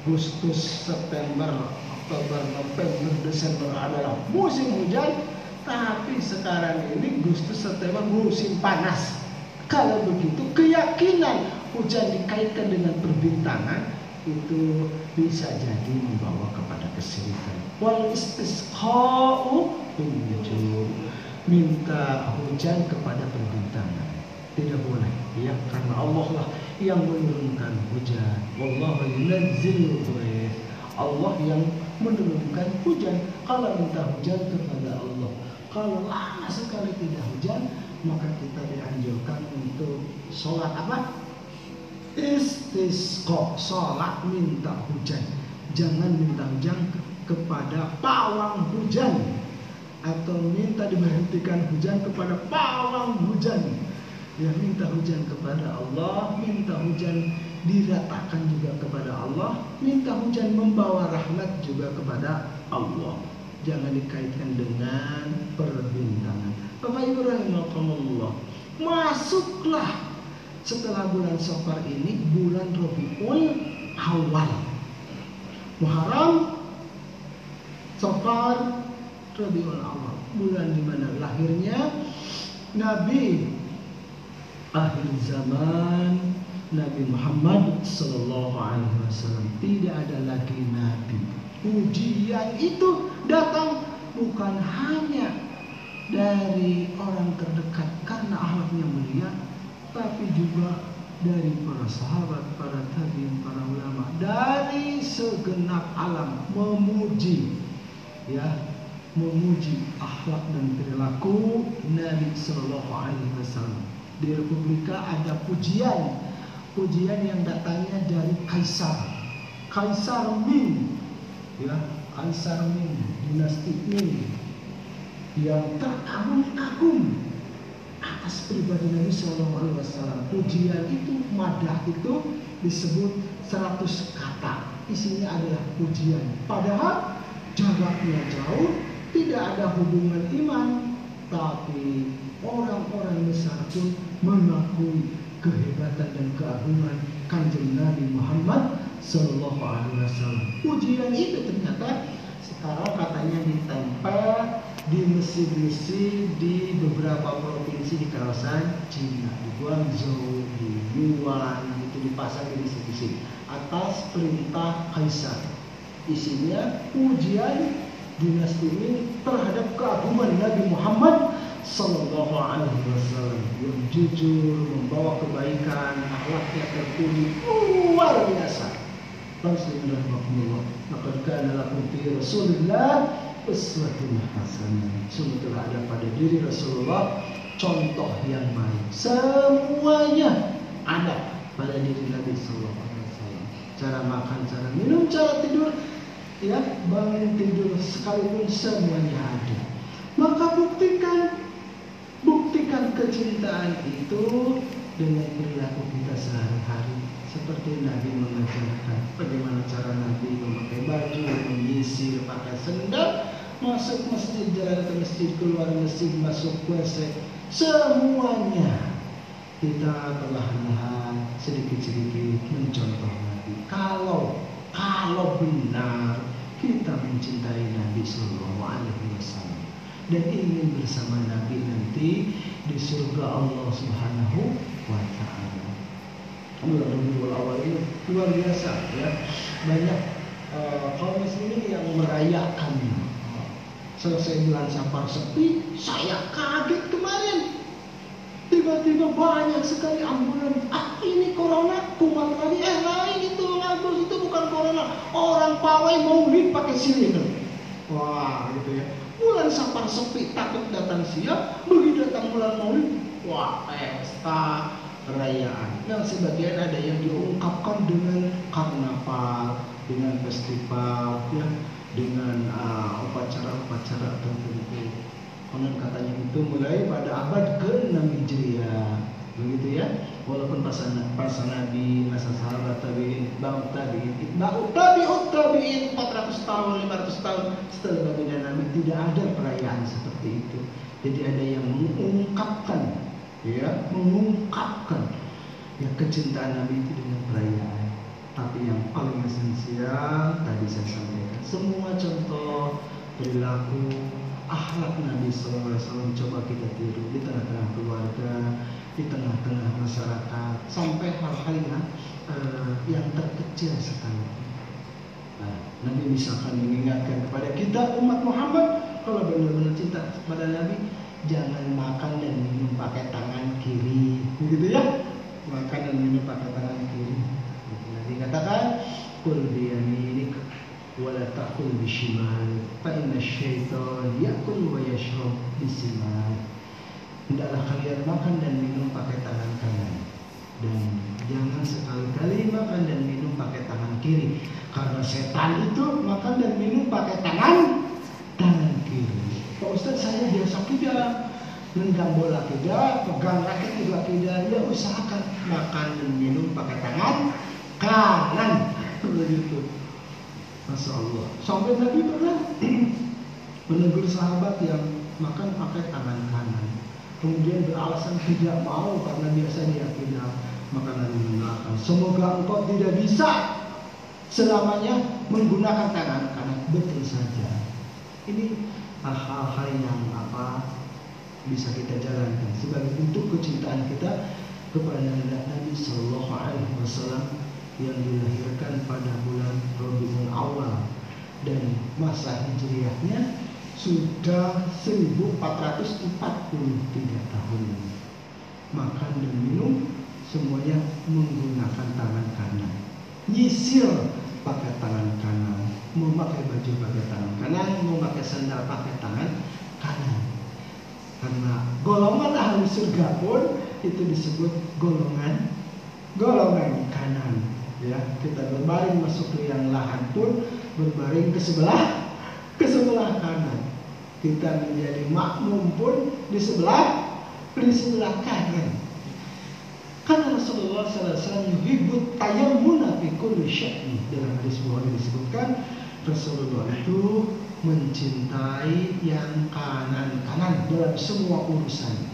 Agustus September Oktober, November, Desember adalah musim hujan, tapi sekarang ini Agustus September musim panas. Kalau begitu keyakinan hujan dikaitkan dengan perbintangan itu bisa jadi membawa kepada kesyirikan. Wal istisqa'u minta hujan kepada perbintangan tidak boleh ya karena Allah lah yang menurunkan hujan. Wallahu yunazzilul Allah yang menurunkan hujan. Kalau minta hujan kepada Allah, kalau lama sekali tidak hujan, maka kita dianjurkan untuk sholat apa? Istisqa, sholat minta hujan. Jangan minta hujan kepada pawang hujan atau minta diberhentikan hujan kepada pawang hujan. Ya minta hujan kepada Allah, minta hujan diratakan juga kepada Allah, minta hujan membawa rahmat juga kepada Allah. Jangan dikaitkan dengan perbintangan. Bapak Ibu rahimakumullah. Masuklah setelah bulan Safar ini bulan Rabiul Awal. Muharram, Safar, Rabiul Awal. Bulan di mana lahirnya Nabi akhir zaman Nabi Muhammad Sallallahu Alaihi Wasallam tidak ada lagi nabi. Ujian itu datang bukan hanya dari orang terdekat karena akhlaknya mulia, tapi juga dari para sahabat, para tabiin, para ulama, dari segenap alam memuji, ya, memuji akhlak dan perilaku Nabi Sallallahu Alaihi Wasallam. Di Republika ada pujian pujian yang datangnya dari Kaisar. Kaisar Ming ya Kaisar Ming dinasti Ming yang terkagum-kagum atas pribadi Nabi Shallallahu Alaihi Wasallam. Pujian itu madah itu disebut 100 kata. Isinya adalah pujian padahal jaraknya jauh tidak ada hubungan iman tapi orang-orang besar pun mengakui kehebatan dan keagungan kanjeng Nabi Muhammad Sallallahu Alaihi Wasallam. Ujian itu ternyata sekarang katanya ditempel di mesin-mesin di beberapa provinsi di kawasan Cina, di Guangzhou, di Yuan, itu dipasang di mesin-mesin atas perintah Kaisar. Isinya ujian dinasti ini terhadap keagungan Nabi Muhammad Sallallahu Alaihi Wasallam yang jujur membawa kebaikan akhlaknya terpuji luar biasa. Rasulullah Maka kana lakum fi Rasulullah uswatun hasanah. Sungguh telah ada pada diri Rasulullah contoh yang baik. Semuanya ada pada diri Nabi Sallallahu Alaihi Wasallam. Cara makan, cara minum, cara tidur, ya bangun tidur sekalipun semuanya ada. Maka buktikan, buktikan kecintaan itu dengan perilaku kita sehari-hari. Seperti Nabi mengajarkan bagaimana cara Nabi memakai baju, menyisir, pakai sendal, masuk masjid, jalan ke masjid, keluar masjid, masuk WC, semuanya kita perlahan-lahan sedikit-sedikit mencontoh Nabi. Kalau kalau benar kita mencintai Nabi Sallallahu Alaihi Wasallam dan ingin bersama Nabi nanti di surga Allah Subhanahu Wa Taala. Rabiul Awal ini luar biasa ya banyak uh, muslimin yang merayakannya. Selesai bulan Safar sepi, saya kaget kemarin Tiba-tiba banyak sekali ambulan. Ah ini corona, kumat lagi. Eh lain itu bagus itu bukan corona. Orang pawai mau pakai sirine. Wah gitu ya. Bulan Safar sepi takut datang siap. Begitu datang bulan maulid, wah pesta perayaan. Yang sebagian ada yang diungkapkan dengan karnaval, dengan festival, ya, dengan uh, upacara-upacara tertentu. Konon katanya itu mulai pada abad ke-6 Hijriah. Begitu ya. Walaupun pas, pas Nabi, masa sahabat tabi'in, bang tabi'in, bang tabi'ut tabi'in 400 tahun, 500 tahun setelah baginda Nabi tidak ada perayaan seperti itu. Jadi ada yang mengungkapkan ya, mengungkapkan ya kecintaan Nabi itu dengan perayaan. Tapi yang paling esensial tadi saya sampaikan semua contoh perilaku akhlak Nabi SAW coba kita tiru di tengah-tengah keluarga, di tengah-tengah masyarakat, sampai hal-hal yang uh, yang terkecil sekali. Nah, Nabi misalkan mengingatkan kepada kita umat Muhammad kalau benar-benar cinta kepada Nabi jangan makan dan minum pakai tangan kiri, begitu ya? Makan dan minum pakai tangan kiri. Nabi katakan, kul biyaminik wala ta'kul bishimal fa inna syaitan ya'kul wa yashrab bisimal hendaklah kalian makan dan minum pakai tangan kanan. Dan jangan sekali-kali makan dan minum pakai tangan kiri. Karena setan itu makan dan minum pakai tangan tangan kiri. Pak Ustaz saya biasa tidak. Nendang bola tidak pegang raket juga tidak. Ya usahakan makan dan minum pakai tangan kanan. Begitu. Masya Allah. Sampai Nabi pernah menegur sahabat yang makan pakai tangan kanan. Kemudian beralasan tidak mau karena biasa dia tidak maka Nabi mengatakan semoga engkau tidak bisa selamanya menggunakan tangan kanan. Betul saja. Ini hal-hal yang apa bisa kita jalankan sebagai bentuk kecintaan kita kepada Nabi Shallallahu Alaihi Wasallam yang dilahirkan pada bulan Rabiul Awal dan masa hijriahnya sudah 1443 tahun. Makan dan minum semuanya menggunakan tangan kanan. Nyisir pakai tangan kanan, memakai baju pakai tangan kanan, memakai sandal pakai tangan kanan. Karena golongan ahli surga pun itu disebut golongan golongan kanan ya kita berbaring masuk ke yang lahan pun berbaring ke sebelah ke sebelah kanan kita menjadi makmum pun di sebelah di sebelah kanan. Karena Rasulullah SAW yuhibut tayammuna fi kulli sya'ni dalam hadis Bukhari disebutkan Rasulullah itu mencintai yang kanan-kanan dalam semua urusan.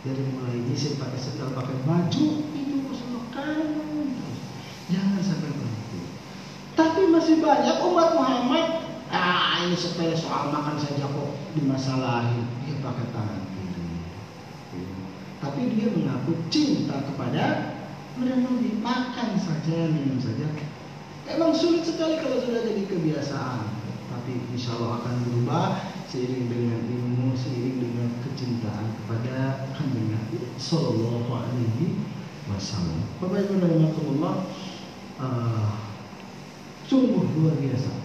Dari mulai nyisir pakai sendal pakai baju itu Rasulullah kanan. Jangan sampai berhenti. Tapi masih banyak umat Muhammad ah ini sepele soal makan saja kok dimasalahin dia pakai tangan kiri. Tapi dia mengaku cinta kepada Nabi makan saja minum saja. Emang sulit sekali kalau sudah jadi kebiasaan. Tapi insya Allah akan berubah seiring dengan ilmu, seiring dengan kecintaan kepada kanjeng Nabi Sallallahu Alaihi Wasallam. Bapak Ibu Allah uh, sungguh luar biasa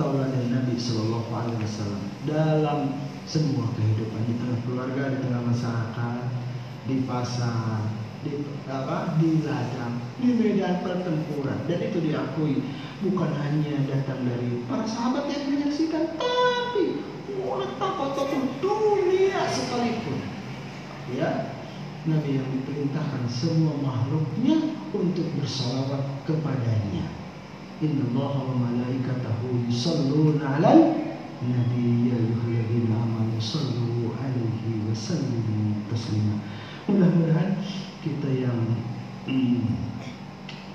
tauladan Nabi Shallallahu Alaihi Wasallam dalam semua kehidupan di tengah keluarga, di tengah masyarakat, di pasar, di apa, di ladang, di medan pertempuran dan itu diakui bukan hanya datang dari para sahabat yang menyaksikan, tapi muatab ataupun dunia sekalipun. Ya, Nabi yang diperintahkan semua makhluknya untuk bersalawat kepadanya. Inna Allah wa malaikatahu yusalluna 'alal nabi ya ayyuhalladzina amanu sallu 'alaihi wa sallimu taslima. Mudah-mudahan kita yang hmm,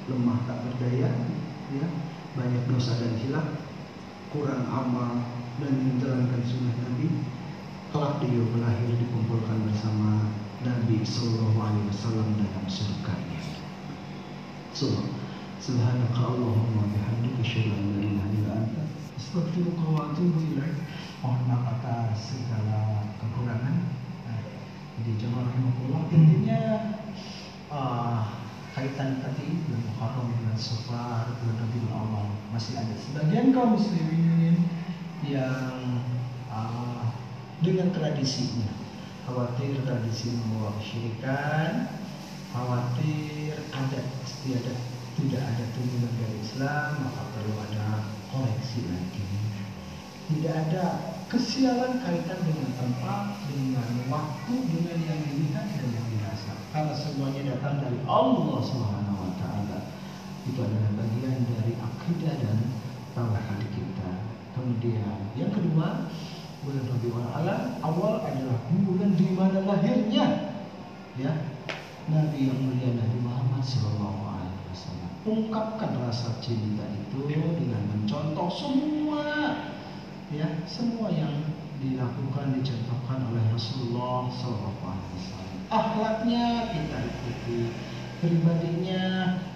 lemah tak berdaya ya, banyak dosa dan hilaf, kurang amal dan menjalankan sunnah Nabi, kelak dia melahir dikumpulkan bersama Nabi Sallallahu Alaihi Wasallam dalam surganya. So, Allahumma bihamdika asyhadu an la ilaha illa anta astaghfiruka wa atubu ilaik. Mohon maaf atas segala kekurangan. Nah, jadi jemaah rahimahullah intinya uh, kaitan tadi bulan Muharram bulan Safar bulan Rabiul Awal masih ada sebagian kaum muslimin yang uh, dengan tradisinya khawatir tradisi membawa kesyirikan khawatir ada tidak tidak ada tuntunan dari Islam maka perlu ada koreksi lagi. Tidak ada kesialan kaitan dengan tempat dengan waktu dengan yang dilihat dan yang dirasa. Karena semuanya datang dari Allah Subhanahu wa taala. Itu adalah bagian dari akidah dan tauhid kita. Kemudian yang kedua bulan Rabiul Awal awal adalah bulan di mana lahirnya. Ya Nabi yang mulia Nabi Muhammad Sallallahu Alaihi Wasallam ungkapkan rasa cinta itu dengan mencontoh semua ya semua yang dilakukan dicontohkan oleh Rasulullah Wasallam. Akhlaknya kita ikuti pribadinya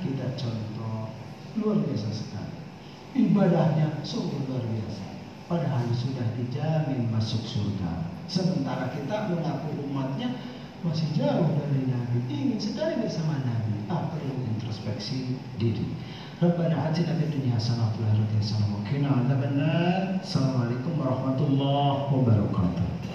kita contoh. Luar biasa sekali. Ibadahnya sungguh luar biasa. Padahal sudah dijamin masuk surga. Sementara kita mengaku umatnya masih jauh dari Nabi ingin sekali bersama Nabi ah perlu introspeksi diri. Rabbana atina fid dunya hasanah wa fil akhirati hasanah wa qina adzabannar. Assalamualaikum warahmatullahi wabarakatuh